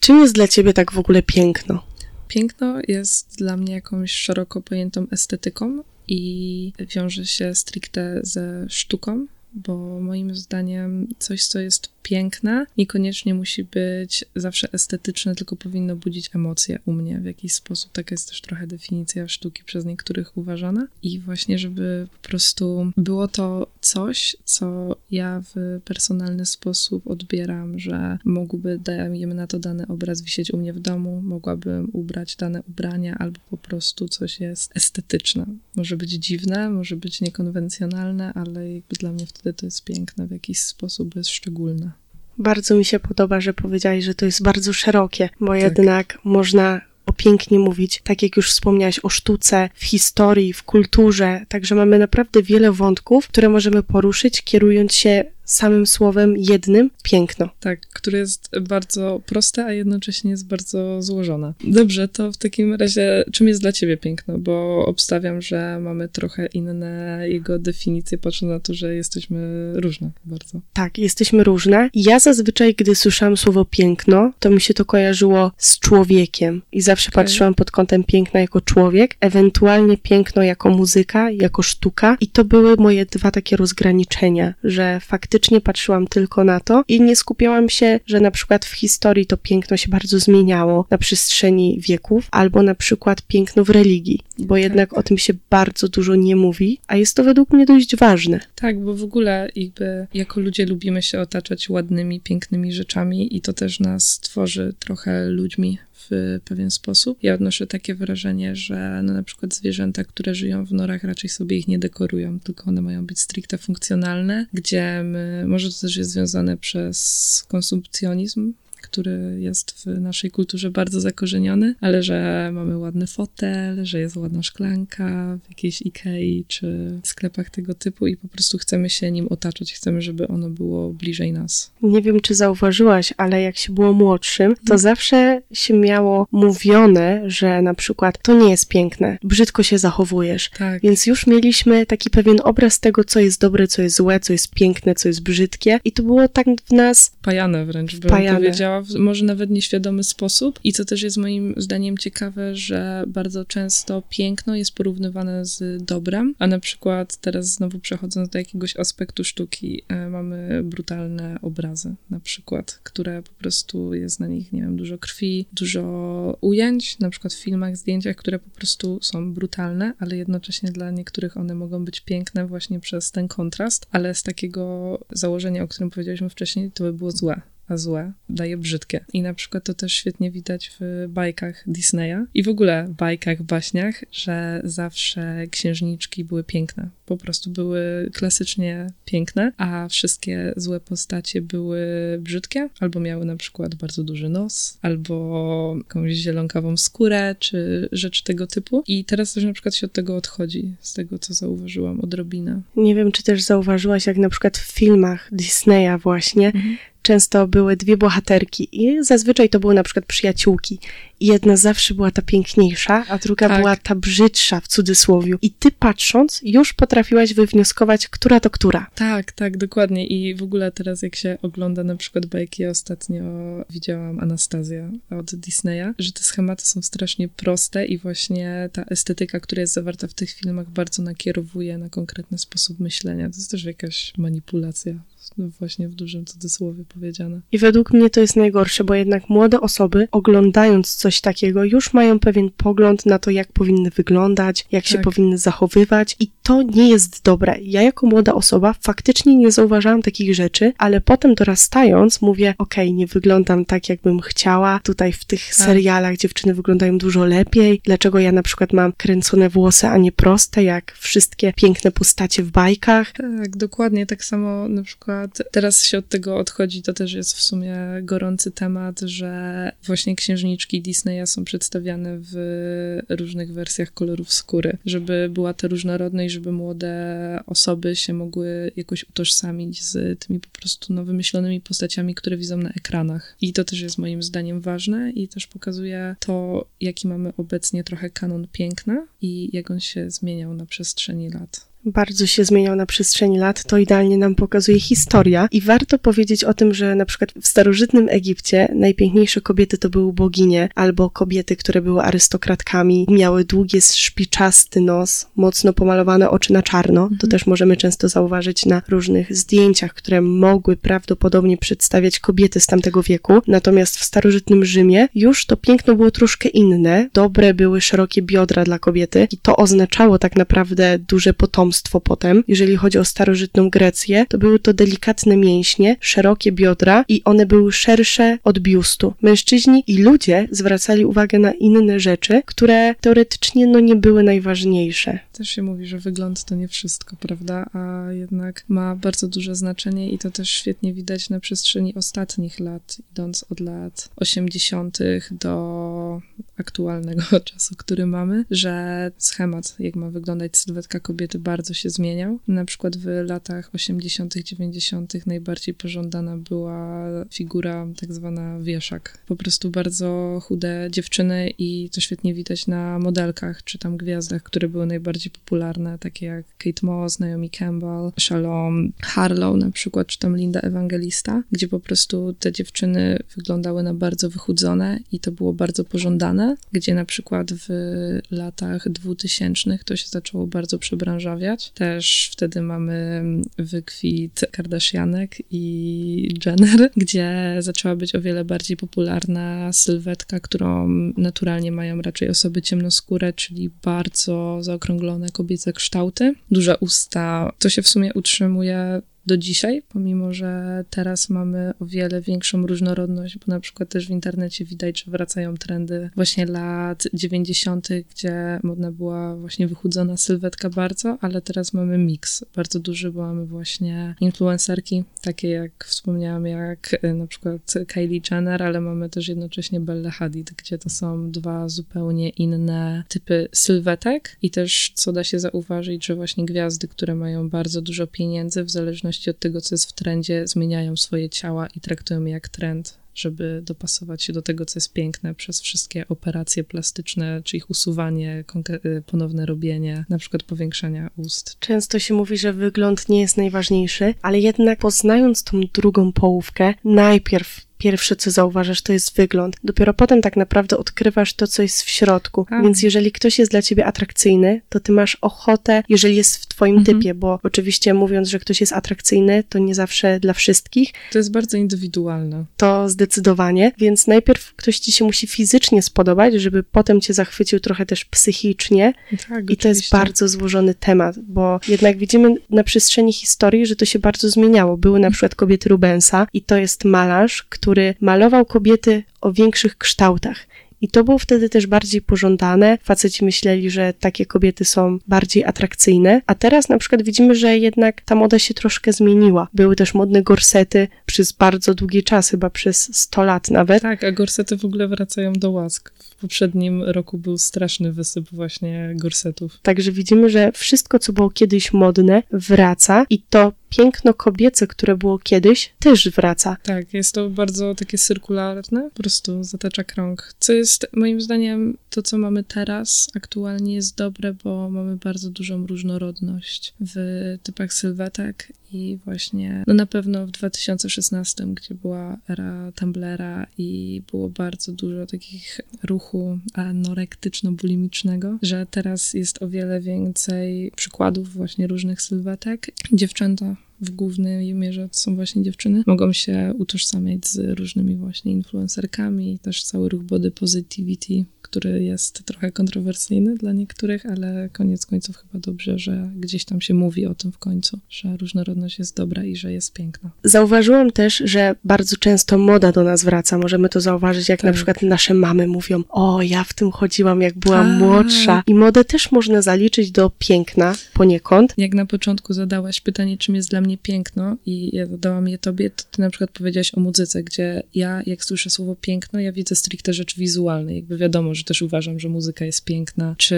Czym jest dla ciebie tak w ogóle piękno? Piękno jest dla mnie jakąś szeroko pojętą estetyką i wiąże się stricte ze sztuką, bo moim zdaniem coś, co jest piękne, niekoniecznie musi być zawsze estetyczne, tylko powinno budzić emocje u mnie w jakiś sposób. Taka jest też trochę definicja sztuki przez niektórych uważana. I właśnie, żeby po prostu było to coś, co ja w personalny sposób odbieram, że mógłby, dajemy na to dany obraz wisieć u mnie w domu, mogłabym ubrać dane ubrania, albo po prostu coś jest estetyczne. Może być dziwne, może być niekonwencjonalne, ale jakby dla mnie wtedy to jest piękne w jakiś sposób, jest szczególne. Bardzo mi się podoba, że powiedziałeś, że to jest bardzo szerokie, bo tak. jednak można o pięknie mówić, tak jak już wspomniałaś o sztuce, w historii, w kulturze, także mamy naprawdę wiele wątków, które możemy poruszyć, kierując się samym słowem jednym piękno. Tak, które jest bardzo proste, a jednocześnie jest bardzo złożone. Dobrze, to w takim razie czym jest dla ciebie piękno? Bo obstawiam, że mamy trochę inne jego definicje, patrząc na to, że jesteśmy różne bardzo. Tak, jesteśmy różne. Ja zazwyczaj, gdy słyszałam słowo piękno, to mi się to kojarzyło z człowiekiem i zawsze okay. patrzyłam pod kątem piękna jako człowiek, ewentualnie piękno jako muzyka, jako sztuka i to były moje dwa takie rozgraniczenia, że faktycznie faktycznie patrzyłam tylko na to i nie skupiałam się, że na przykład w historii to piękno się bardzo zmieniało na przestrzeni wieków, albo na przykład piękno w religii, bo tak. jednak o tym się bardzo dużo nie mówi, a jest to według mnie dość ważne. Tak, bo w ogóle jakby jako ludzie lubimy się otaczać ładnymi, pięknymi rzeczami i to też nas tworzy trochę ludźmi w pewien sposób. Ja odnoszę takie wrażenie, że no na przykład zwierzęta, które żyją w norach, raczej sobie ich nie dekorują, tylko one mają być stricte funkcjonalne, gdzie my, może to też jest związane przez konsumpcjonizm, który jest w naszej kulturze bardzo zakorzeniony, ale że mamy ładny fotel, że jest ładna szklanka w jakiejś Ikei czy sklepach tego typu i po prostu chcemy się nim otaczać, chcemy, żeby ono było bliżej nas. Nie wiem, czy zauważyłaś, ale jak się było młodszym, to hmm. zawsze się miało mówione, że na przykład to nie jest piękne, brzydko się zachowujesz. Tak. Więc już mieliśmy taki pewien obraz tego, co jest dobre, co jest złe, co jest piękne, co jest brzydkie i to było tak w nas... Pajane wręcz, bym pajane. powiedziała w może nawet nieświadomy sposób. I co też jest moim zdaniem ciekawe, że bardzo często piękno jest porównywane z dobrem, a na przykład teraz znowu przechodząc do jakiegoś aspektu sztuki, e, mamy brutalne obrazy na przykład, które po prostu jest na nich, nie wiem, dużo krwi, dużo ujęć, na przykład w filmach, zdjęciach, które po prostu są brutalne, ale jednocześnie dla niektórych one mogą być piękne właśnie przez ten kontrast, ale z takiego założenia, o którym powiedzieliśmy wcześniej, to by było złe a złe daje brzydkie. I na przykład to też świetnie widać w bajkach Disneya i w ogóle bajkach, baśniach, że zawsze księżniczki były piękne. Po prostu były klasycznie piękne, a wszystkie złe postacie były brzydkie, albo miały na przykład bardzo duży nos, albo jakąś zielonkawą skórę, czy rzeczy tego typu. I teraz też na przykład się od tego odchodzi, z tego co zauważyłam odrobinę. Nie wiem, czy też zauważyłaś, jak na przykład w filmach Disneya właśnie, mhm często były dwie bohaterki i zazwyczaj to były na przykład przyjaciółki. I jedna zawsze była ta piękniejsza, a druga tak. była ta brzydsza w cudzysłowie. I ty patrząc, już potrafiłaś wywnioskować, która to która. Tak, tak, dokładnie. I w ogóle teraz jak się ogląda na przykład bajki, ostatnio widziałam Anastazja od Disneya, że te schematy są strasznie proste i właśnie ta estetyka, która jest zawarta w tych filmach bardzo nakierowuje na konkretny sposób myślenia. To jest też jakaś manipulacja właśnie w dużym cudzysłowie powiedziane. I według mnie to jest najgorsze, bo jednak młode osoby, oglądając coś takiego, już mają pewien pogląd na to, jak powinny wyglądać, jak tak. się powinny zachowywać, i to nie jest dobre. Ja, jako młoda osoba, faktycznie nie zauważałam takich rzeczy, ale potem dorastając, mówię: Okej, okay, nie wyglądam tak, jakbym chciała. Tutaj w tych tak. serialach dziewczyny wyglądają dużo lepiej. Dlaczego ja na przykład mam kręcone włosy, a nie proste, jak wszystkie piękne postacie w bajkach? Tak, dokładnie. Tak samo na przykład teraz się od tego odchodzi, to też jest w sumie gorący temat, że właśnie księżniczki Disneya są przedstawiane w różnych wersjach kolorów skóry, żeby była ta różnorodność, żeby młode osoby się mogły jakoś utożsamić z tymi po prostu no, wymyślonymi postaciami, które widzą na ekranach. I to też jest moim zdaniem ważne i też pokazuje to, jaki mamy obecnie trochę kanon piękna i jak on się zmieniał na przestrzeni lat. Bardzo się zmieniał na przestrzeni lat, to idealnie nam pokazuje historia. I warto powiedzieć o tym, że na przykład w starożytnym Egipcie najpiękniejsze kobiety to były boginie, albo kobiety, które były arystokratkami, miały długie, szpiczasty nos, mocno pomalowane oczy na czarno. To mhm. też możemy często zauważyć na różnych zdjęciach, które mogły prawdopodobnie przedstawiać kobiety z tamtego wieku. Natomiast w starożytnym Rzymie już to piękno było troszkę inne. Dobre były szerokie biodra dla kobiety i to oznaczało tak naprawdę duże potomstwo potem. Jeżeli chodzi o starożytną Grecję, to były to delikatne mięśnie, szerokie biodra i one były szersze od biustu. Mężczyźni i ludzie zwracali uwagę na inne rzeczy, które teoretycznie no nie były najważniejsze. Też się mówi, że wygląd to nie wszystko, prawda? A jednak ma bardzo duże znaczenie i to też świetnie widać na przestrzeni ostatnich lat, idąc od lat 80. do aktualnego czasu, który mamy, że schemat, jak ma wyglądać sylwetka kobiety, bardzo się zmieniał. Na przykład w latach 80., 90. najbardziej pożądana była figura tak zwana wieszak. Po prostu bardzo chude dziewczyny i to świetnie widać na modelkach, czy tam gwiazdach, które były najbardziej popularne, takie jak Kate Moss, Naomi Campbell, Shalom Harlow na przykład, czy tam Linda Evangelista, gdzie po prostu te dziewczyny wyglądały na bardzo wychudzone i to było bardzo pożądane, gdzie na przykład w latach 2000 to się zaczęło bardzo przebranżawiać. Też wtedy mamy wykwit Kardashianek i Jenner, gdzie zaczęła być o wiele bardziej popularna sylwetka, którą naturalnie mają raczej osoby ciemnoskóre, czyli bardzo zaokrąglone kobiece kształty, duże usta. To się w sumie utrzymuje do dzisiaj, pomimo że teraz mamy o wiele większą różnorodność, bo na przykład też w internecie widać, że wracają trendy właśnie lat 90., gdzie modna była właśnie wychudzona sylwetka bardzo, ale teraz mamy miks bardzo duży, bo mamy właśnie influencerki, takie jak wspomniałam, jak y, na przykład Kylie Jenner, ale mamy też jednocześnie Bella Hadid, gdzie to są dwa zupełnie inne typy sylwetek i też co da się zauważyć, że właśnie gwiazdy, które mają bardzo dużo pieniędzy w zależności zależności od tego, co jest w trendzie, zmieniają swoje ciała i traktują je jak trend, żeby dopasować się do tego, co jest piękne przez wszystkie operacje plastyczne, czy ich usuwanie, y, ponowne robienie, na przykład powiększania ust. Często się mówi, że wygląd nie jest najważniejszy, ale jednak poznając tą drugą połówkę, najpierw pierwsze, co zauważasz, to jest wygląd. Dopiero potem tak naprawdę odkrywasz to, co jest w środku. A. Więc jeżeli ktoś jest dla ciebie atrakcyjny, to ty masz ochotę, jeżeli jest w twoim mhm. typie, bo oczywiście mówiąc, że ktoś jest atrakcyjny, to nie zawsze dla wszystkich. To jest bardzo indywidualne. To zdecydowanie, więc najpierw ktoś ci się musi fizycznie spodobać, żeby potem cię zachwycił trochę też psychicznie. Tak, I oczywiście. to jest bardzo złożony temat, bo jednak widzimy na przestrzeni historii, że to się bardzo zmieniało. Były na przykład kobiety Rubensa i to jest malarz, który który malował kobiety o większych kształtach. I to było wtedy też bardziej pożądane. Faceci myśleli, że takie kobiety są bardziej atrakcyjne, a teraz na przykład widzimy, że jednak ta moda się troszkę zmieniła. Były też modne gorsety przez bardzo długi czas, chyba przez 100 lat nawet. Tak, a gorsety w ogóle wracają do łask. W poprzednim roku był straszny wysyp właśnie gorsetów. Także widzimy, że wszystko, co było kiedyś modne, wraca i to piękno kobiece, które było kiedyś, też wraca. Tak, jest to bardzo takie cyrkularne, po prostu zatacza krąg. Co jest moim zdaniem to, co mamy teraz, aktualnie jest dobre, bo mamy bardzo dużą różnorodność w typach sylwetek i właśnie, no na pewno w 2016, gdzie była era Tumblera i było bardzo dużo takich ruchu anorektyczno-bulimicznego, że teraz jest o wiele więcej przykładów właśnie różnych sylwetek. Dziewczęta w głównej mierze to są właśnie dziewczyny, mogą się utożsamiać z różnymi właśnie influencerkami, też cały ruch body positivity, który jest trochę kontrowersyjny dla niektórych, ale koniec końców chyba dobrze, że gdzieś tam się mówi o tym w końcu, że różnorodność jest dobra i że jest piękna. Zauważyłam też, że bardzo często moda do nas wraca. Możemy to zauważyć, jak tak. na przykład nasze mamy mówią: O, ja w tym chodziłam, jak byłam tak. młodsza. I modę też można zaliczyć do piękna poniekąd. Jak na początku zadałaś pytanie, czym jest dla mnie piękno i ja dodałam je tobie, to ty na przykład powiedziałaś o muzyce, gdzie ja, jak słyszę słowo piękno, ja widzę stricte rzecz wizualne. Jakby wiadomo, że też uważam, że muzyka jest piękna. Czy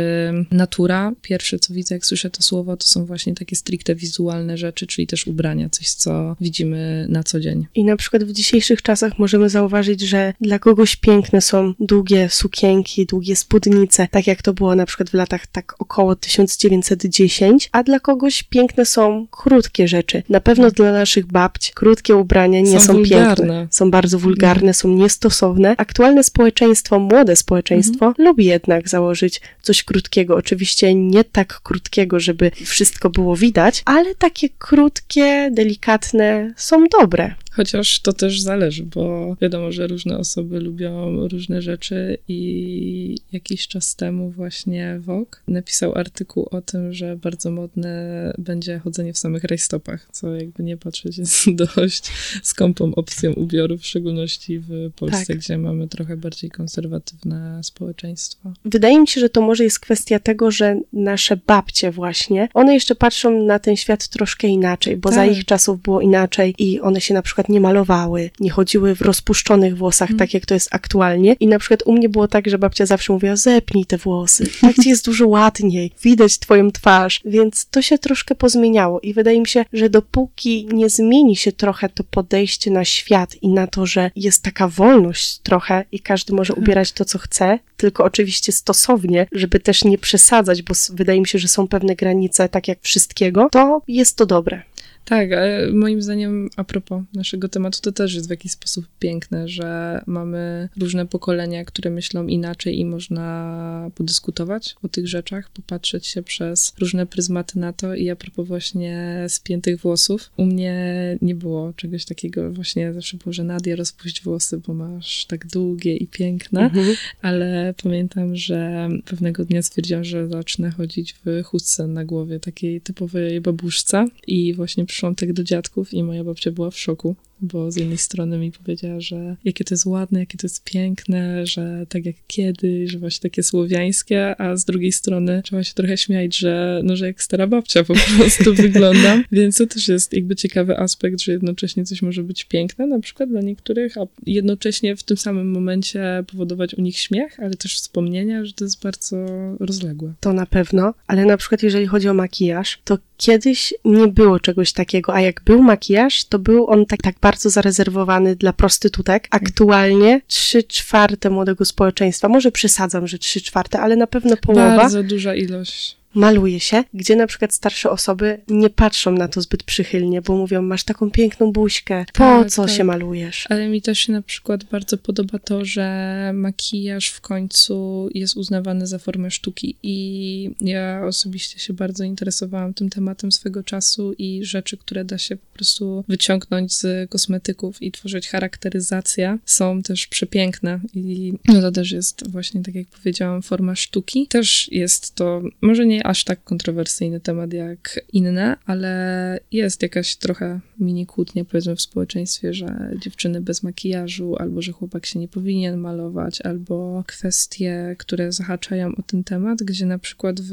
natura, pierwsze co widzę, jak słyszę to słowo, to są właśnie takie stricte wizualne rzeczy, czyli też ubrania, coś, co widzimy na co dzień. I na przykład w dzisiejszych czasach możemy zauważyć, że dla kogoś piękne są długie sukienki, długie spódnice, tak jak to było na przykład w latach tak około 1910, a dla kogoś piękne są krótkie rzeczy. Na pewno dla naszych babć krótkie ubrania nie są, są piękne. Są bardzo wulgarne, są niestosowne. Aktualne społeczeństwo, młode społeczeństwo mhm. lubi jednak założyć coś krótkiego. Oczywiście nie tak krótkiego, żeby wszystko było widać, ale takie krótkie, delikatne są dobre. Chociaż to też zależy, bo wiadomo, że różne osoby lubią różne rzeczy i jakiś czas temu właśnie Vogue napisał artykuł o tym, że bardzo modne będzie chodzenie w samych rajstopach, co jakby nie patrzeć jest dość skąpą opcją ubioru, w szczególności w Polsce, tak. gdzie mamy trochę bardziej konserwatywne społeczeństwo. Wydaje mi się, że to może jest kwestia tego, że nasze babcie właśnie, one jeszcze patrzą na ten świat troszkę inaczej, bo tak. za ich czasów było inaczej i one się na przykład przykład nie malowały, nie chodziły w rozpuszczonych włosach, mm. tak jak to jest aktualnie. I na przykład u mnie było tak, że babcia zawsze mówiła, zepnij te włosy, tak ci jest dużo ładniej, widać twoją twarz, więc to się troszkę pozmieniało i wydaje mi się, że dopóki nie zmieni się trochę to podejście na świat i na to, że jest taka wolność trochę i każdy może mhm. ubierać to, co chce, tylko oczywiście stosownie, żeby też nie przesadzać, bo wydaje mi się, że są pewne granice, tak jak wszystkiego, to jest to dobre. Tak, ale moim zdaniem a propos naszego tematu, to też jest w jakiś sposób piękne, że mamy różne pokolenia, które myślą inaczej i można podyskutować o tych rzeczach, popatrzeć się przez różne pryzmaty na to i a propos właśnie spiętych włosów. U mnie nie było czegoś takiego, właśnie zawsze było, że Nadia rozpuść włosy, bo masz tak długie i piękne, mhm. ale pamiętam, że pewnego dnia stwierdziłam, że zacznę chodzić w chustce na głowie, takiej typowej babuszce i właśnie przyszłam tak do dziadków i moja babcia była w szoku, bo z jednej strony mi powiedziała, że jakie to jest ładne, jakie to jest piękne, że tak jak kiedyś, że właśnie takie słowiańskie, a z drugiej strony trzeba się trochę śmiać, że no, że jak stara babcia po prostu wyglądam, więc to też jest jakby ciekawy aspekt, że jednocześnie coś może być piękne, na przykład dla niektórych, a jednocześnie w tym samym momencie powodować u nich śmiech, ale też wspomnienia, że to jest bardzo rozległe. To na pewno, ale na przykład jeżeli chodzi o makijaż, to kiedyś nie było czegoś takiego, a jak był makijaż, to był on tak, tak bardzo zarezerwowany dla prostytutek. Aktualnie trzy czwarte młodego społeczeństwa, może przesadzam, że trzy czwarte, ale na pewno połowa. Bardzo duża ilość maluje się, gdzie na przykład starsze osoby nie patrzą na to zbyt przychylnie, bo mówią, masz taką piękną buźkę, po tak, co tak. się malujesz? Ale mi też się na przykład bardzo podoba to, że makijaż w końcu jest uznawany za formę sztuki i ja osobiście się bardzo interesowałam tym tematem swego czasu i rzeczy, które da się po prostu wyciągnąć z kosmetyków i tworzyć charakteryzację, są też przepiękne i no to też jest właśnie, tak jak powiedziałam, forma sztuki. Też jest to, może nie aż tak kontrowersyjny temat jak inne, ale jest jakaś trochę mini kłótnia powiedzmy w społeczeństwie, że dziewczyny bez makijażu, albo że chłopak się nie powinien malować, albo kwestie, które zahaczają o ten temat, gdzie na przykład w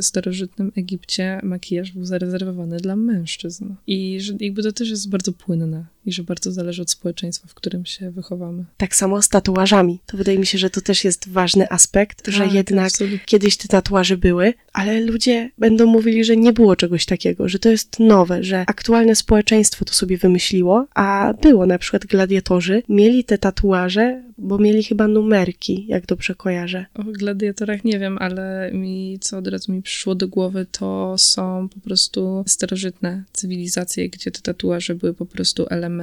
starożytnym Egipcie makijaż był zarezerwowany dla mężczyzn. I że jakby to też jest bardzo płynne i że bardzo zależy od społeczeństwa, w którym się wychowamy. Tak samo z tatuażami. To wydaje mi się, że to też jest ważny aspekt, tak, że jednak absolutnie. kiedyś te tatuaże były, ale ludzie będą mówili, że nie było czegoś takiego, że to jest nowe, że aktualne społeczeństwo to sobie wymyśliło, a było na przykład gladiatorzy, mieli te tatuaże, bo mieli chyba numerki, jak dobrze kojarzę. O gladiatorach nie wiem, ale mi, co od razu mi przyszło do głowy, to są po prostu starożytne cywilizacje, gdzie te tatuaże były po prostu elementem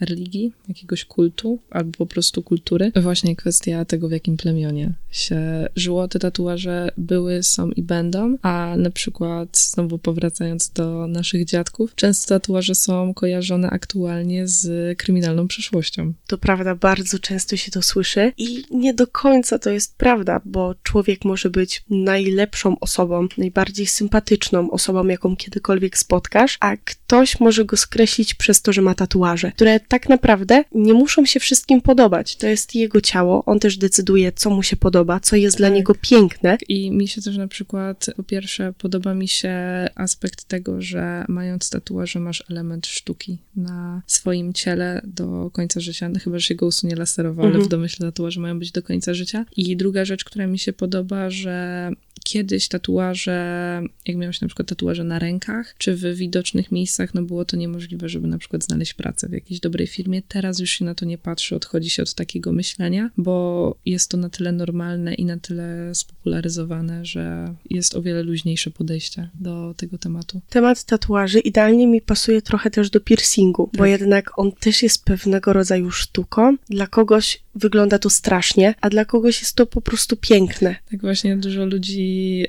religii, jakiegoś kultu, albo po prostu kultury. Właśnie kwestia tego, w jakim plemionie się żyło. Te tatuaże były, są i będą, a na przykład, znowu powracając do naszych dziadków, często tatuaże są kojarzone aktualnie z kryminalną przeszłością. To prawda, bardzo często się to słyszy i nie do końca to jest prawda, bo człowiek może być najlepszą osobą, najbardziej sympatyczną osobą, jaką kiedykolwiek spotkasz, a ktoś może go skreślić przez to, że ma tatuaże, które tak naprawdę nie muszą się wszystkim podobać. To jest jego ciało, on też decyduje, co mu się podoba, co jest tak. dla niego piękne. I mi się też na przykład, po pierwsze, podoba mi się aspekt tego, że mając tatuaże masz element sztuki na swoim ciele do końca życia, no, chyba, że się go usunie laserowo, mhm. ale w domyśle tatuaże mają być do końca życia. I druga rzecz, która mi się podoba, że kiedyś tatuaże, jak miałam się na przykład tatuaże na rękach, czy w widocznych miejscach, no było to niemożliwe, żeby na przykład znaleźć pracę w jakiejś dobrej firmie. Teraz już się na to nie patrzy, odchodzi się od takiego myślenia, bo jest to na tyle normalne i na tyle spopularyzowane, że jest o wiele luźniejsze podejście do tego tematu. Temat tatuaży idealnie mi pasuje trochę też do piercingu, tak. bo jednak on też jest pewnego rodzaju sztuką. Dla kogoś wygląda to strasznie, a dla kogoś jest to po prostu piękne. Tak właśnie dużo ludzi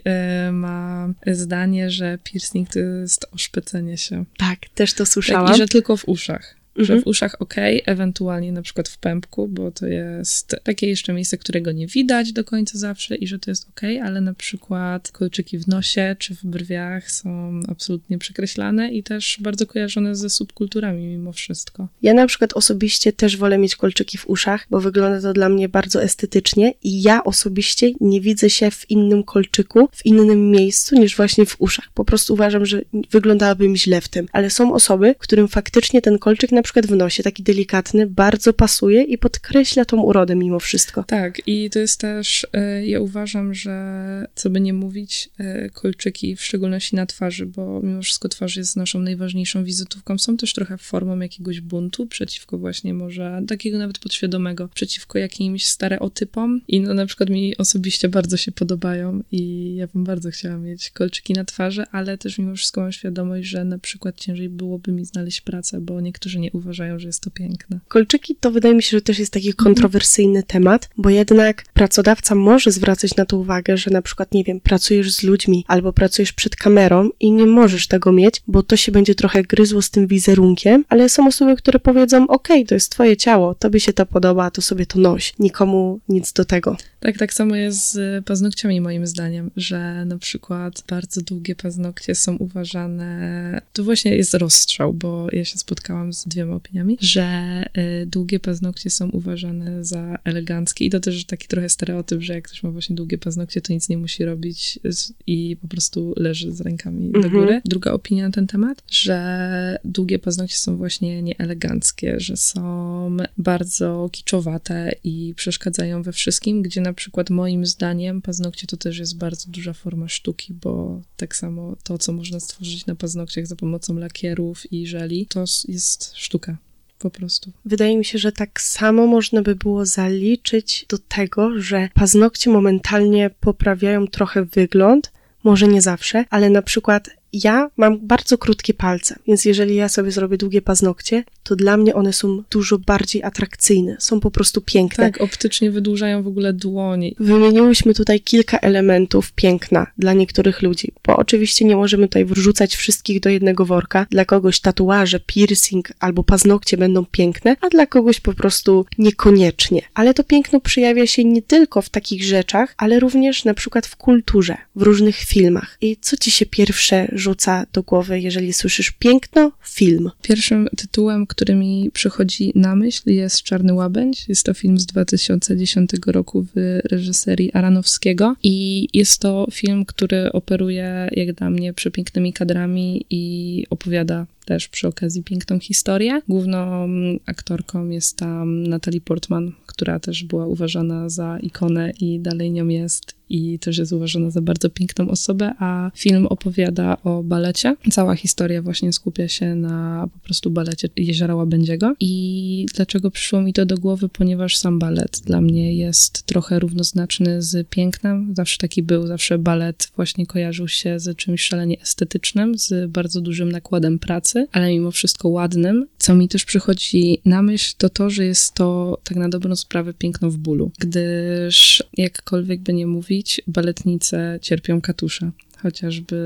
y, ma zdanie, że piercing to jest oszpecenie się. Tak, też to słyszałam. Tak, I że tylko w uszach. Że w uszach ok, ewentualnie na przykład w pępku, bo to jest takie jeszcze miejsce, którego nie widać do końca zawsze i że to jest ok, ale na przykład kolczyki w nosie czy w brwiach są absolutnie przekreślane i też bardzo kojarzone ze subkulturami mimo wszystko. Ja na przykład osobiście też wolę mieć kolczyki w uszach, bo wygląda to dla mnie bardzo estetycznie i ja osobiście nie widzę się w innym kolczyku, w innym miejscu niż właśnie w uszach. Po prostu uważam, że wyglądałabym źle w tym. Ale są osoby, którym faktycznie ten kolczyk na przykład w nosie, taki delikatny, bardzo pasuje i podkreśla tą urodę mimo wszystko. Tak, i to jest też, e, ja uważam, że co by nie mówić, e, kolczyki, w szczególności na twarzy, bo mimo wszystko twarz jest naszą najważniejszą wizytówką, są też trochę formą jakiegoś buntu przeciwko właśnie może, takiego nawet podświadomego, przeciwko jakimś stereotypom i no na przykład mi osobiście bardzo się podobają i ja bym bardzo chciała mieć kolczyki na twarzy, ale też mimo wszystko mam świadomość, że na przykład ciężej byłoby mi znaleźć pracę, bo niektórzy nie uważają, że jest to piękne. Kolczyki to wydaje mi się, że też jest taki kontrowersyjny temat, bo jednak pracodawca może zwracać na to uwagę, że na przykład, nie wiem, pracujesz z ludźmi albo pracujesz przed kamerą i nie możesz tego mieć, bo to się będzie trochę gryzło z tym wizerunkiem, ale są osoby, które powiedzą, ok, to jest twoje ciało, tobie się to podoba, to sobie to noś. Nikomu nic do tego. Tak, tak samo jest z paznokciami moim zdaniem, że na przykład bardzo długie paznokcie są uważane, to właśnie jest rozstrzał, bo ja się spotkałam z dwiema opiniami, że y, długie paznokcie są uważane za eleganckie i to też taki trochę stereotyp, że jak ktoś ma właśnie długie paznokcie, to nic nie musi robić i po prostu leży z rękami -hmm. do mhm. góry. Druga opinia na ten temat, że długie paznokcie są właśnie nieeleganckie, że są bardzo kiczowate i przeszkadzają we wszystkim, gdzie na przykład moim zdaniem paznokcie to też jest bardzo duża forma sztuki, bo tak samo to, co można stworzyć na paznokciach za pomocą lakierów i żeli, to jest sztuka po prostu. Wydaje mi się, że tak samo można by było zaliczyć do tego, że paznokcie momentalnie poprawiają trochę wygląd, może nie zawsze, ale na przykład ja mam bardzo krótkie palce, więc jeżeli ja sobie zrobię długie paznokcie, to dla mnie one są dużo bardziej atrakcyjne, są po prostu piękne. Tak, optycznie wydłużają w ogóle dłoni. Wymieniłyśmy tutaj kilka elementów piękna dla niektórych ludzi, bo oczywiście nie możemy tutaj wrzucać wszystkich do jednego worka. Dla kogoś tatuaże, piercing albo paznokcie będą piękne, a dla kogoś po prostu niekoniecznie. Ale to piękno przejawia się nie tylko w takich rzeczach, ale również na przykład w kulturze, w różnych filmach. I co ci się pierwsze rzuca do głowy, jeżeli słyszysz piękno, film? Pierwszym tytułem, który mi przychodzi na myśl jest Czarny Łabędź. Jest to film z 2010 roku w reżyserii Aranowskiego i jest to film, który operuje jak dla mnie przepięknymi kadrami i opowiada też przy okazji piękną historię. Główną aktorką jest tam Natalie Portman, która też była uważana za ikonę i dalej nią jest i też jest uważana za bardzo piękną osobę, a film opowiada o balecie. Cała historia właśnie skupia się na po prostu balecie Jeziora Łabędziego. I dlaczego przyszło mi to do głowy? Ponieważ sam balet dla mnie jest trochę równoznaczny z pięknem. Zawsze taki był, zawsze balet właśnie kojarzył się z czymś szalenie estetycznym, z bardzo dużym nakładem pracy, ale mimo wszystko ładnym. Co mi też przychodzi na myśl, to to, że jest to tak na dobrą sprawę piękno w bólu, gdyż jakkolwiek by nie mówić, baletnice cierpią katusze chociażby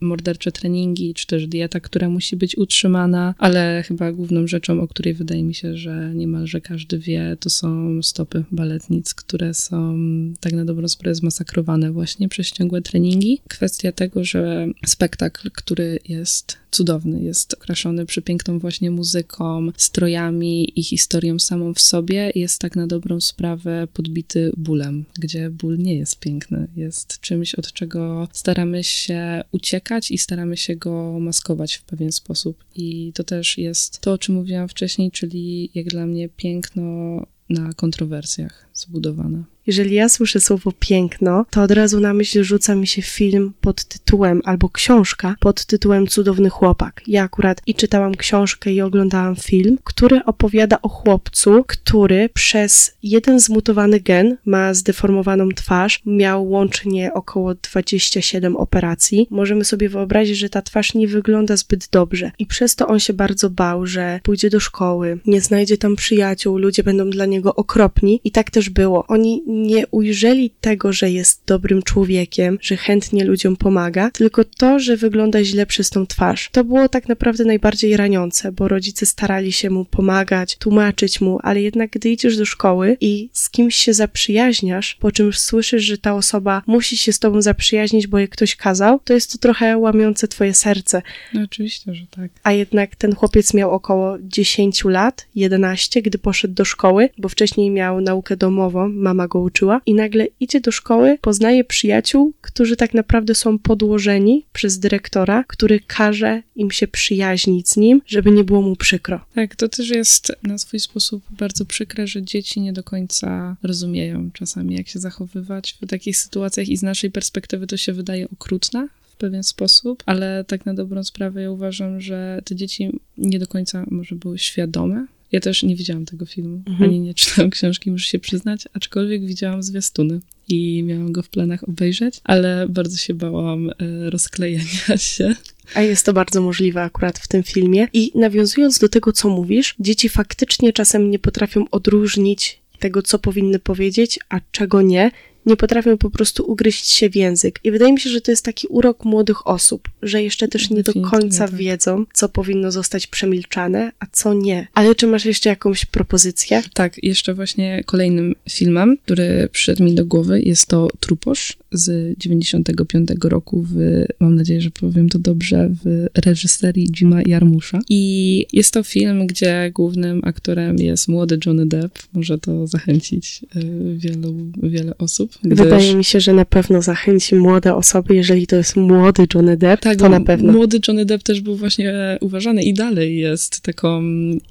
mordercze treningi, czy też dieta, która musi być utrzymana, ale chyba główną rzeczą, o której wydaje mi się, że niemalże każdy wie, to są stopy baletnic, które są tak na dobrą sprawę zmasakrowane właśnie przez ciągłe treningi. Kwestia tego, że spektakl, który jest cudowny, jest okraszony przepiękną właśnie muzyką, strojami i historią samą w sobie, jest tak na dobrą sprawę podbity bólem, gdzie ból nie jest piękny, jest czymś, od czego staramy się uciekać i staramy się go maskować w pewien sposób. I to też jest to, o czym mówiłam wcześniej, czyli jak dla mnie piękno na kontrowersjach zbudowane. Jeżeli ja słyszę słowo piękno, to od razu na myśl rzuca mi się film pod tytułem albo książka pod tytułem Cudowny chłopak. Ja akurat i czytałam książkę i oglądałam film, który opowiada o chłopcu, który przez jeden zmutowany gen ma zdeformowaną twarz, miał łącznie około 27 operacji. Możemy sobie wyobrazić, że ta twarz nie wygląda zbyt dobrze i przez to on się bardzo bał, że pójdzie do szkoły, nie znajdzie tam przyjaciół, ludzie będą dla niego okropni i tak też było. Oni nie ujrzeli tego, że jest dobrym człowiekiem, że chętnie ludziom pomaga, tylko to, że wygląda źle przez tą twarz. To było tak naprawdę najbardziej raniące, bo rodzice starali się mu pomagać, tłumaczyć mu, ale jednak gdy idziesz do szkoły i z kimś się zaprzyjaźniasz, po czym słyszysz, że ta osoba musi się z tobą zaprzyjaźnić, bo je ktoś kazał, to jest to trochę łamiące twoje serce. No oczywiście, że tak. A jednak ten chłopiec miał około 10 lat, 11, gdy poszedł do szkoły, bo wcześniej miał naukę domową, mama go uczyła i nagle idzie do szkoły, poznaje przyjaciół, którzy tak naprawdę są podłożeni przez dyrektora, który każe im się przyjaźnić z nim, żeby nie było mu przykro. Tak, to też jest na swój sposób bardzo przykre, że dzieci nie do końca rozumieją czasami, jak się zachowywać w takich sytuacjach i z naszej perspektywy to się wydaje okrutne, w pewien sposób, ale tak na dobrą sprawę ja uważam, że te dzieci nie do końca może były świadome ja też nie widziałam tego filmu, mhm. ani nie czytałam książki, muszę się przyznać, aczkolwiek widziałam zwiastuny i miałam go w planach obejrzeć, ale bardzo się bałam e, rozklejenia się. A jest to bardzo możliwe akurat w tym filmie. I nawiązując do tego, co mówisz, dzieci faktycznie czasem nie potrafią odróżnić tego, co powinny powiedzieć, a czego nie, nie potrafią po prostu ugryźć się w język. I wydaje mi się, że to jest taki urok młodych osób, że jeszcze też nie do końca tak. wiedzą, co powinno zostać przemilczane, a co nie. Ale czy masz jeszcze jakąś propozycję? Tak, jeszcze właśnie kolejnym filmem, który przyszedł mi do głowy, jest to Truposz z 95 roku w, mam nadzieję, że powiem to dobrze, w reżyserii Jima Jarmusza. I jest to film, gdzie głównym aktorem jest młody Johnny Depp. Może to zachęcić y, wielu, wiele osób. Gdyż... Wydaje mi się, że na pewno zachęci młode osoby, jeżeli to jest młody Johnny Depp, tak, to na pewno. Młody Johnny Depp też był właśnie uważany i dalej jest taką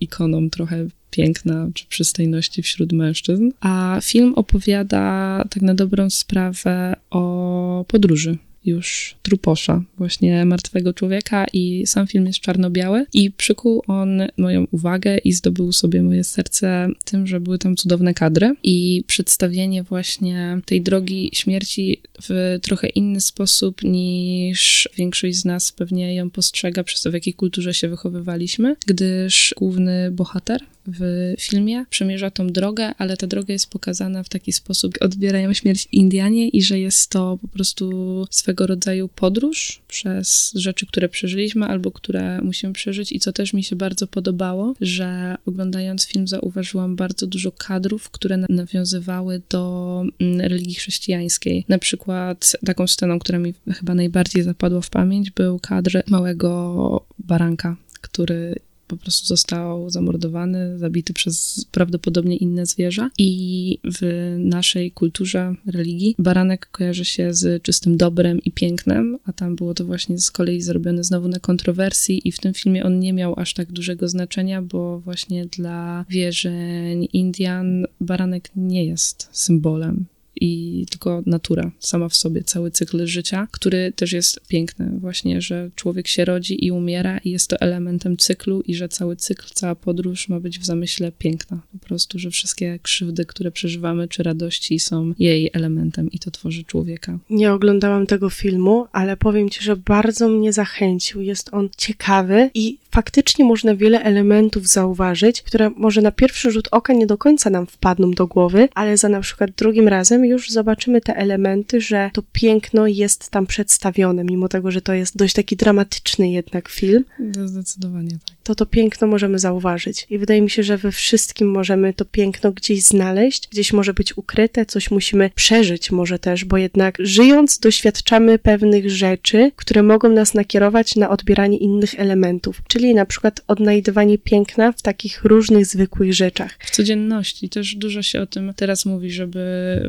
ikoną trochę piękna czy przystojności wśród mężczyzn. A film opowiada tak na dobrą sprawę o podróży już truposza, właśnie martwego człowieka i sam film jest czarno-biały. I przykuł on moją uwagę i zdobył sobie moje serce tym, że były tam cudowne kadry. I przedstawienie właśnie tej drogi śmierci w trochę inny sposób niż większość z nas pewnie ją postrzega przez to, w jakiej kulturze się wychowywaliśmy, gdyż główny bohater w filmie przemierza tą drogę, ale ta droga jest pokazana w taki sposób, odbierają śmierć Indianie i że jest to po prostu swego rodzaju podróż przez rzeczy, które przeżyliśmy albo które musimy przeżyć i co też mi się bardzo podobało, że oglądając film zauważyłam bardzo dużo kadrów, które nawiązywały do mm, religii chrześcijańskiej. Na przykład taką sceną, która mi chyba najbardziej zapadła w pamięć, był kadr małego baranka, który po prostu został zamordowany, zabity przez prawdopodobnie inne zwierzę. I w naszej kulturze religii baranek kojarzy się z czystym dobrem i pięknem, a tam było to właśnie z kolei zrobione znowu na kontrowersji i w tym filmie on nie miał aż tak dużego znaczenia, bo właśnie dla wierzeń Indian baranek nie jest symbolem i tylko natura sama w sobie, cały cykl życia, który też jest piękny, właśnie, że człowiek się rodzi i umiera i jest to elementem cyklu i że cały cykl, cała podróż ma być w zamyśle piękna. Po prostu, że wszystkie krzywdy, które przeżywamy, czy radości są jej elementem i to tworzy człowieka. Nie oglądałam tego filmu, ale powiem ci, że bardzo mnie zachęcił. Jest on ciekawy i faktycznie można wiele elementów zauważyć, które może na pierwszy rzut oka nie do końca nam wpadną do głowy, ale za na przykład drugim razem już zobaczymy te elementy, że to piękno jest tam przedstawione, mimo tego, że to jest dość taki dramatyczny jednak film. Zdecydowanie tak. To to piękno możemy zauważyć. I wydaje mi się, że we wszystkim możemy to piękno gdzieś znaleźć, gdzieś może być ukryte, coś musimy przeżyć może też, bo jednak żyjąc doświadczamy pewnych rzeczy, które mogą nas nakierować na odbieranie innych elementów, czyli na przykład odnajdywanie piękna w takich różnych zwykłych rzeczach. W codzienności też dużo się o tym teraz mówi, żeby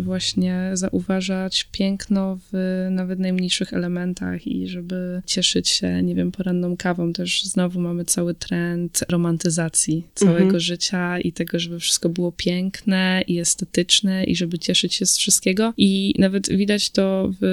właśnie zauważać piękno w nawet najmniejszych elementach i żeby cieszyć się, nie wiem, poranną kawą. Też znowu mamy cały trend romantyzacji całego mhm. życia i tego, żeby wszystko było piękne i estetyczne i żeby cieszyć się z wszystkiego. I nawet widać to w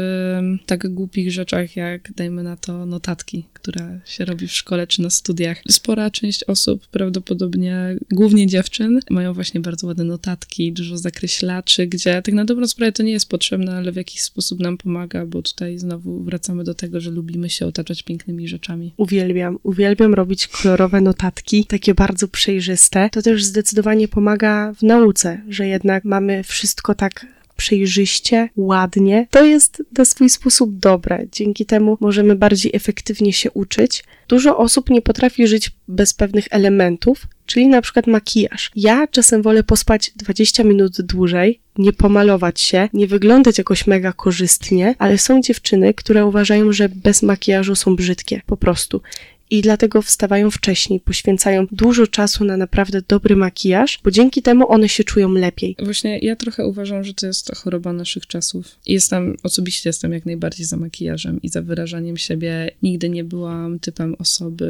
tak głupich rzeczach, jak dajmy na to notatki, które się robi w szkole czy na studiach. Spora część osób, prawdopodobnie głównie dziewczyn, mają właśnie bardzo ładne notatki, dużo zakreślaczy, gdzie tak na dobrą sprawę to nie jest potrzebne, ale w jakiś sposób nam pomaga, bo tutaj znowu wracamy do tego, że lubimy się otaczać pięknymi rzeczami. Uwielbiam, uwielbiam robić kolorowe notatki, takie bardzo przejrzyste. To też zdecydowanie pomaga w nauce, że jednak mamy wszystko tak przejrzyście, ładnie. To jest na swój sposób dobre. Dzięki temu możemy bardziej efektywnie się uczyć. Dużo osób nie potrafi żyć bez pewnych elementów, czyli na przykład makijaż. Ja czasem wolę pospać 20 minut dłużej, nie pomalować się, nie wyglądać jakoś mega korzystnie, ale są dziewczyny, które uważają, że bez makijażu są brzydkie, po prostu i dlatego wstawają wcześniej, poświęcają dużo czasu na naprawdę dobry makijaż, bo dzięki temu one się czują lepiej. Właśnie ja trochę uważam, że to jest to choroba naszych czasów. Jestem, osobiście jestem jak najbardziej za makijażem i za wyrażaniem siebie. Nigdy nie byłam typem osoby,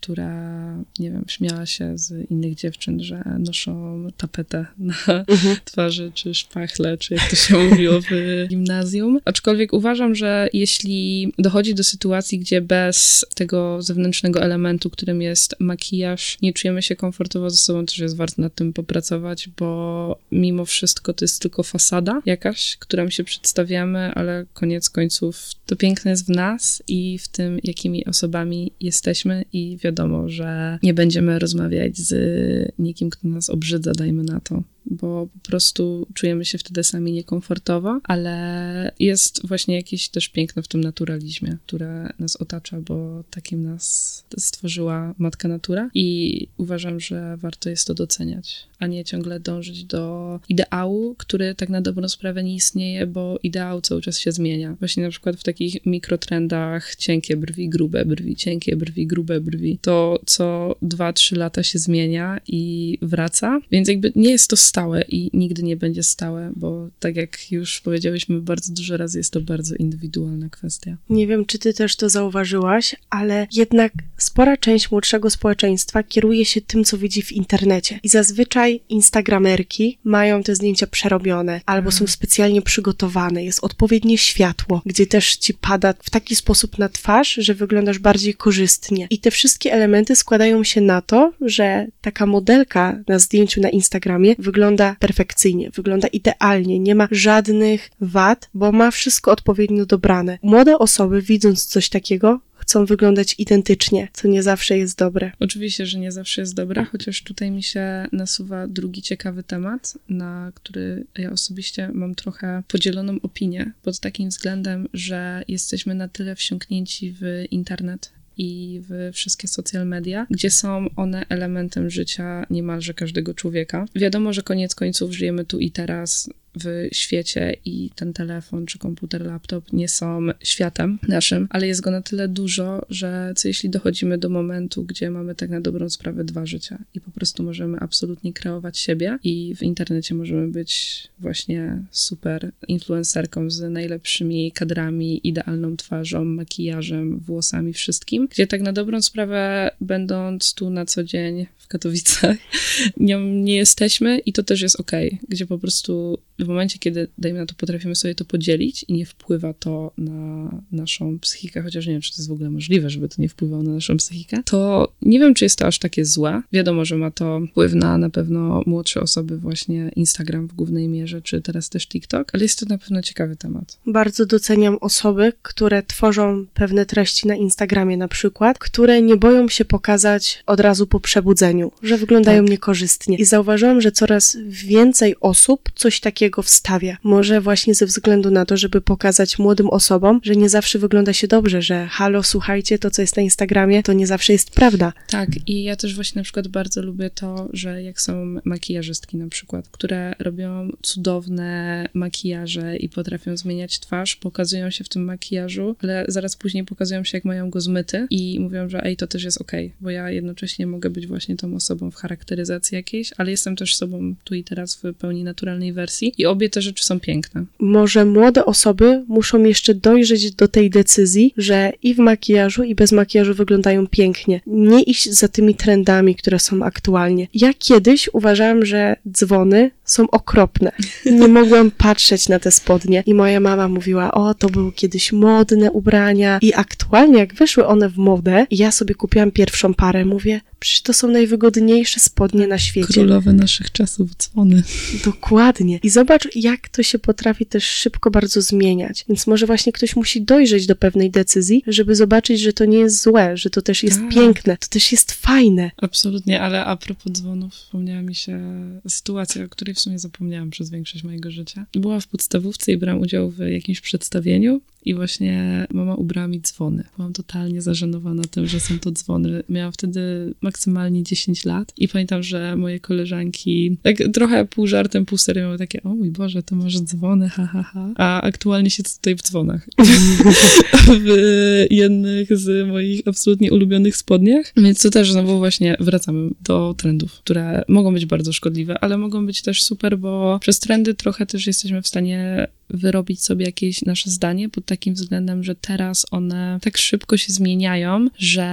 która, nie wiem, śmiała się z innych dziewczyn, że noszą tapetę na mhm. twarzy, czy szpachle, czy jak to się mówiło w gimnazjum. Aczkolwiek uważam, że jeśli dochodzi do sytuacji, gdzie bez tego zewnętrznego elementu, którym jest makijaż, nie czujemy się komfortowo ze sobą, też jest warto nad tym popracować, bo mimo wszystko to jest tylko fasada jakaś, którą się przedstawiamy, ale koniec końców to piękne jest w nas i w tym, jakimi osobami jesteśmy i wiadomo, że nie będziemy rozmawiać z nikim, kto nas obrzydza, dajmy na to bo po prostu czujemy się wtedy sami niekomfortowo, ale jest właśnie jakieś też piękno w tym naturalizmie, które nas otacza, bo takim nas stworzyła matka natura i uważam, że warto jest to doceniać, a nie ciągle dążyć do ideału, który tak na dobrą sprawę nie istnieje, bo ideał cały czas się zmienia. Właśnie na przykład w takich mikrotrendach cienkie brwi, grube brwi, cienkie brwi, grube brwi, to co 2-3 lata się zmienia i wraca, więc jakby nie jest to stałe i nigdy nie będzie stałe, bo tak jak już powiedziałyśmy bardzo dużo razy, jest to bardzo indywidualna kwestia. Nie wiem, czy ty też to zauważyłaś, ale jednak spora część młodszego społeczeństwa kieruje się tym, co widzi w internecie. I zazwyczaj instagramerki mają te zdjęcia przerobione, albo są specjalnie przygotowane, jest odpowiednie światło, gdzie też ci pada w taki sposób na twarz, że wyglądasz bardziej korzystnie. I te wszystkie elementy składają się na to, że taka modelka na zdjęciu na Instagramie wygląda wygląda perfekcyjnie, wygląda idealnie, nie ma żadnych wad, bo ma wszystko odpowiednio dobrane. Młode osoby, widząc coś takiego, chcą wyglądać identycznie, co nie zawsze jest dobre. Oczywiście, że nie zawsze jest dobre, chociaż tutaj mi się nasuwa drugi ciekawy temat, na który ja osobiście mam trochę podzieloną opinię, pod takim względem, że jesteśmy na tyle wsiąknięci w internet, i w wszystkie social media, gdzie są one elementem życia niemalże każdego człowieka. Wiadomo, że koniec końców żyjemy tu i teraz w świecie i ten telefon czy komputer, laptop nie są światem naszym, ale jest go na tyle dużo, że co jeśli dochodzimy do momentu, gdzie mamy tak na dobrą sprawę dwa życia i po prostu możemy absolutnie kreować siebie i w internecie możemy być właśnie super influencerką z najlepszymi kadrami, idealną twarzą, makijażem, włosami, wszystkim, gdzie tak na dobrą sprawę będąc tu na co dzień w Katowicach, nią nie jesteśmy i to też jest ok, gdzie po prostu w momencie, kiedy, dajmy na to, potrafimy sobie to podzielić i nie wpływa to na naszą psychikę, chociaż nie wiem, czy to jest w ogóle możliwe, żeby to nie wpływało na naszą psychikę, to nie wiem, czy jest to aż takie złe. Wiadomo, że ma to wpływ na na pewno młodsze osoby, właśnie Instagram w głównej mierze, czy teraz też TikTok, ale jest to na pewno ciekawy temat. Bardzo doceniam osoby, które tworzą pewne treści na Instagramie na przykład, które nie boją się pokazać od razu po przebudzeniu, że wyglądają tak. niekorzystnie. I zauważyłam, że coraz więcej osób coś takiego takiego wstawia. Może właśnie ze względu na to, żeby pokazać młodym osobom, że nie zawsze wygląda się dobrze, że halo, słuchajcie, to co jest na Instagramie, to nie zawsze jest prawda. Tak, i ja też właśnie na przykład bardzo lubię to, że jak są makijażystki na przykład, które robią cudowne makijaże i potrafią zmieniać twarz, pokazują się w tym makijażu, ale zaraz później pokazują się, jak mają go zmyty i mówią, że ej, to też jest okej, okay, bo ja jednocześnie mogę być właśnie tą osobą w charakteryzacji jakiejś, ale jestem też sobą tu i teraz w pełni naturalnej wersji i obie te rzeczy są piękne. Może młode osoby muszą jeszcze dojrzeć do tej decyzji, że i w makijażu, i bez makijażu wyglądają pięknie. Nie iść za tymi trendami, które są aktualnie. Ja kiedyś uważałam, że dzwony są okropne. Nie mogłam patrzeć na te spodnie i moja mama mówiła, o, to były kiedyś modne ubrania i aktualnie jak wyszły one w modę, ja sobie kupiłam pierwszą parę, mówię, Przecież to są najwygodniejsze spodnie na świecie. Królowe naszych czasów, dzwony. Dokładnie. I zobacz, jak to się potrafi też szybko bardzo zmieniać. Więc może właśnie ktoś musi dojrzeć do pewnej decyzji, żeby zobaczyć, że to nie jest złe, że to też jest tak. piękne, to też jest fajne. Absolutnie, ale a propos dzwonów, wspomniała mi się sytuacja, o której w sumie zapomniałam przez większość mojego życia. Była w podstawówce i brałam udział w jakimś przedstawieniu i właśnie mama ubrała mi dzwony. Byłam totalnie zażenowana tym, że są to dzwony. Miałam wtedy maksymalnie 10 lat i pamiętam, że moje koleżanki tak trochę pół żartem, pół serio miały takie, o mój Boże, to masz dzwony, ha, ha, ha. A aktualnie siedzę tutaj w dzwonach. w jednych z moich absolutnie ulubionych spodniach. Więc to też znowu właśnie wracamy do trendów, które mogą być bardzo szkodliwe, ale mogą być też super, bo przez trendy trochę też jesteśmy w stanie wyrobić sobie jakieś nasze zdanie pod takim względem, że teraz one tak szybko się zmieniają, że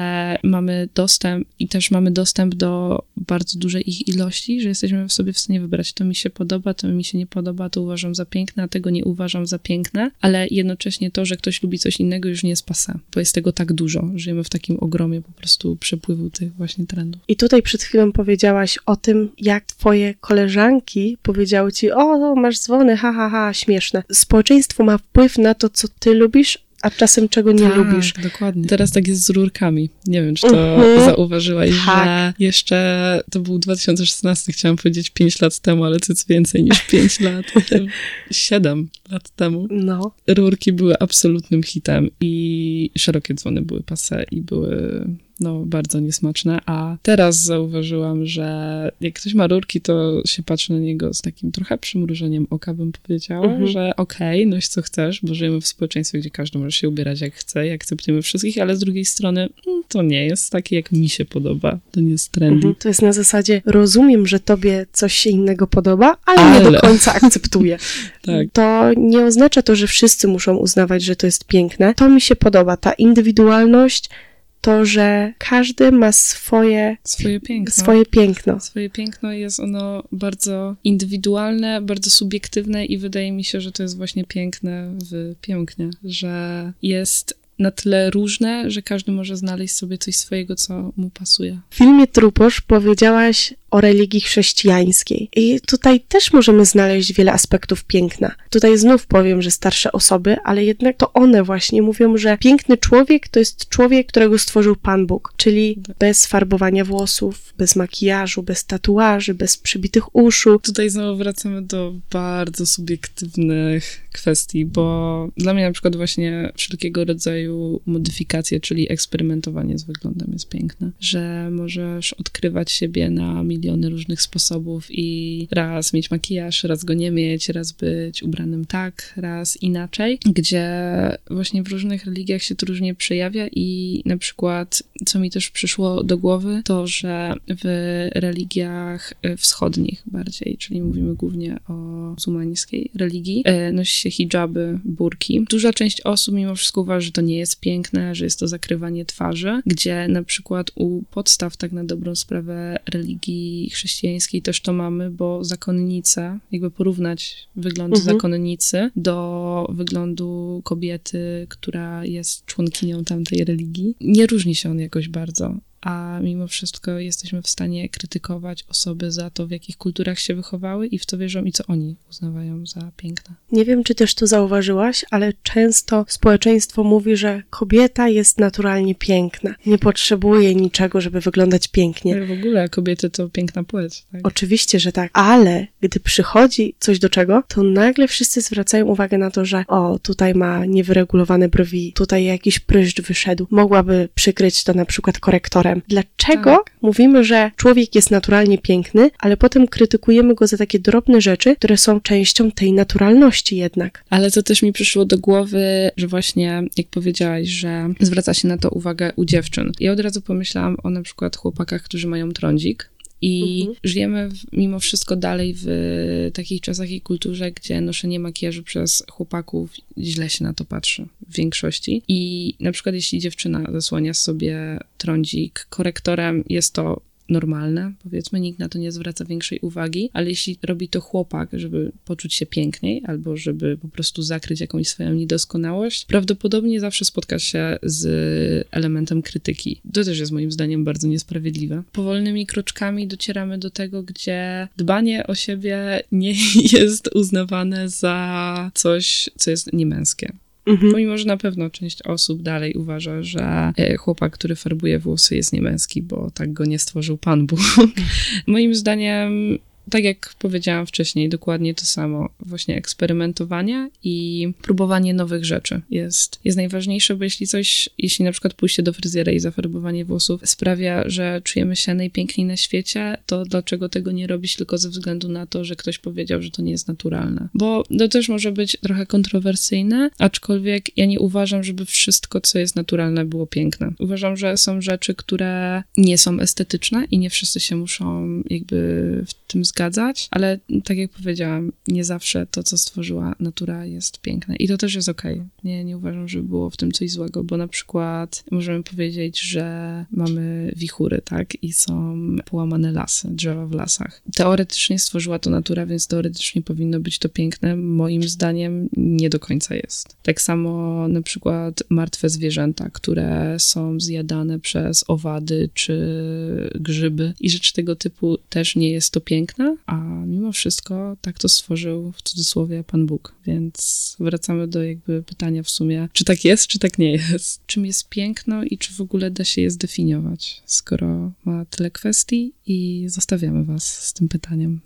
mamy dostęp i też mamy dostęp do bardzo dużej ich ilości, że jesteśmy sobie w stanie wybrać, to mi się podoba, to mi się nie podoba, to uważam za piękne, a tego nie uważam za piękne, ale jednocześnie to, że ktoś lubi coś innego już nie jest bo jest tego tak dużo. Żyjemy w takim ogromie po prostu przepływu tych właśnie trendów. I tutaj przed chwilą powiedziałaś o tym, jak twoje koleżanki powiedziały ci, o, masz dzwony, ha, ha, ha, śmieszne społeczeństwo ma wpływ na to, co ty lubisz, a czasem czego nie tak, lubisz. dokładnie. Teraz tak jest z rurkami. Nie wiem, czy to mhm. zauważyłaś, tak. że jeszcze to był 2016, chciałam powiedzieć 5 lat temu, ale to jest więcej niż 5 lat. 7 lat temu. No. Rurki były absolutnym hitem i szerokie dzwony były pase i były no, bardzo niesmaczne, a teraz zauważyłam, że jak ktoś ma rurki, to się patrzy na niego z takim trochę przymrużeniem oka, bym powiedziała, mhm. że okej, okay, noś co chcesz, bo żyjemy w społeczeństwie, gdzie każdy może się ubierać jak chce i akceptujemy wszystkich, ale z drugiej strony mm, to nie jest takie, jak mi się podoba, to nie jest trendy. Mhm. To jest na zasadzie, rozumiem, że tobie coś się innego podoba, ale, ale. nie do końca akceptuję. tak. To nie oznacza to, że wszyscy muszą uznawać, że to jest piękne. To mi się podoba, ta indywidualność, to, że każdy ma swoje, swoje piękno. Swoje piękno. Swoje piękno jest ono bardzo indywidualne, bardzo subiektywne i wydaje mi się, że to jest właśnie piękne w pięknie, że jest na tyle różne, że każdy może znaleźć sobie coś swojego, co mu pasuje. W filmie Truposz powiedziałaś o religii chrześcijańskiej. I tutaj też możemy znaleźć wiele aspektów piękna. Tutaj znów powiem, że starsze osoby, ale jednak to one właśnie mówią, że piękny człowiek to jest człowiek, którego stworzył Pan Bóg, czyli bez farbowania włosów, bez makijażu, bez tatuaży, bez przybitych uszu. Tutaj znowu wracamy do bardzo subiektywnych kwestii, bo dla mnie na przykład właśnie wszelkiego rodzaju modyfikacje, czyli eksperymentowanie z wyglądem jest piękne, że możesz odkrywać siebie na milion miliony różnych sposobów i raz mieć makijaż, raz go nie mieć, raz być ubranym tak, raz inaczej, gdzie właśnie w różnych religiach się to różnie przejawia i na przykład, co mi też przyszło do głowy, to, że w religiach e, wschodnich bardziej, czyli mówimy głównie o muzułmańskiej religii, e, nosi się hijaby, burki. Duża część osób mimo wszystko uważa, że to nie jest piękne, że jest to zakrywanie twarzy, gdzie na przykład u podstaw tak na dobrą sprawę religii chrześcijańskiej też to mamy, bo zakonnica, jakby porównać wygląd mhm. zakonnicy do wyglądu kobiety, która jest członkinią tamtej religii, nie różni się on jakoś bardzo a mimo wszystko jesteśmy w stanie krytykować osoby za to, w jakich kulturach się wychowały i w co wierzą i co oni uznawają za piękne. Nie wiem, czy też to zauważyłaś, ale często społeczeństwo mówi, że kobieta jest naturalnie piękna. Nie potrzebuje niczego, żeby wyglądać pięknie. Ale w ogóle kobiety to piękna płeć. Tak? Oczywiście, że tak, ale gdy przychodzi coś do czego, to nagle wszyscy zwracają uwagę na to, że o, tutaj ma niewyregulowane brwi, tutaj jakiś pryszcz wyszedł, mogłaby przykryć to na przykład korektorem. Dlaczego tak. mówimy, że człowiek jest naturalnie piękny, ale potem krytykujemy go za takie drobne rzeczy, które są częścią tej naturalności jednak? Ale to też mi przyszło do głowy, że właśnie, jak powiedziałaś, że zwraca się na to uwagę u dziewczyn. Ja od razu pomyślałam o na przykład chłopakach, którzy mają trądzik, i mhm. żyjemy w, mimo wszystko dalej w takich czasach i kulturze, gdzie noszenie makijażu przez chłopaków źle się na to patrzy w większości. I na przykład jeśli dziewczyna zasłania sobie trądzik korektorem, jest to normalne, powiedzmy, nikt na to nie zwraca większej uwagi, ale jeśli robi to chłopak, żeby poczuć się piękniej albo żeby po prostu zakryć jakąś swoją niedoskonałość, prawdopodobnie zawsze spotka się z elementem krytyki. To też jest moim zdaniem bardzo niesprawiedliwe. Powolnymi kroczkami docieramy do tego, gdzie dbanie o siebie nie jest uznawane za coś, co jest niemęskie. Mhm. Pomimo, że na pewno część osób dalej uważa, że e, chłopak, który farbuje włosy jest niemęski, bo tak go nie stworzył Pan Bóg. Moim zdaniem tak jak powiedziałam wcześniej, dokładnie to samo. Właśnie eksperymentowanie i próbowanie nowych rzeczy jest, jest najważniejsze, bo jeśli coś, jeśli na przykład pójście do fryzjera i zafarbowanie włosów sprawia, że czujemy się najpiękniej na świecie, to dlaczego tego nie robić tylko ze względu na to, że ktoś powiedział, że to nie jest naturalne? Bo to też może być trochę kontrowersyjne, aczkolwiek ja nie uważam, żeby wszystko, co jest naturalne, było piękne. Uważam, że są rzeczy, które nie są estetyczne i nie wszyscy się muszą jakby w tym zgadzać, ale tak jak powiedziałam, nie zawsze to, co stworzyła natura jest piękne i to też jest okej. Okay. Nie, nie uważam, że było w tym coś złego, bo na przykład możemy powiedzieć, że mamy wichury, tak, i są połamane lasy, drzewa w lasach. Teoretycznie stworzyła to natura, więc teoretycznie powinno być to piękne. Moim zdaniem nie do końca jest. Tak samo na przykład martwe zwierzęta, które są zjadane przez owady czy grzyby i rzeczy tego typu też nie jest to a mimo wszystko tak to stworzył w cudzysłowie Pan Bóg. Więc wracamy do jakby pytania w sumie, czy tak jest, czy tak nie jest. Czym jest piękno i czy w ogóle da się je zdefiniować, skoro ma tyle kwestii i zostawiamy Was z tym pytaniem.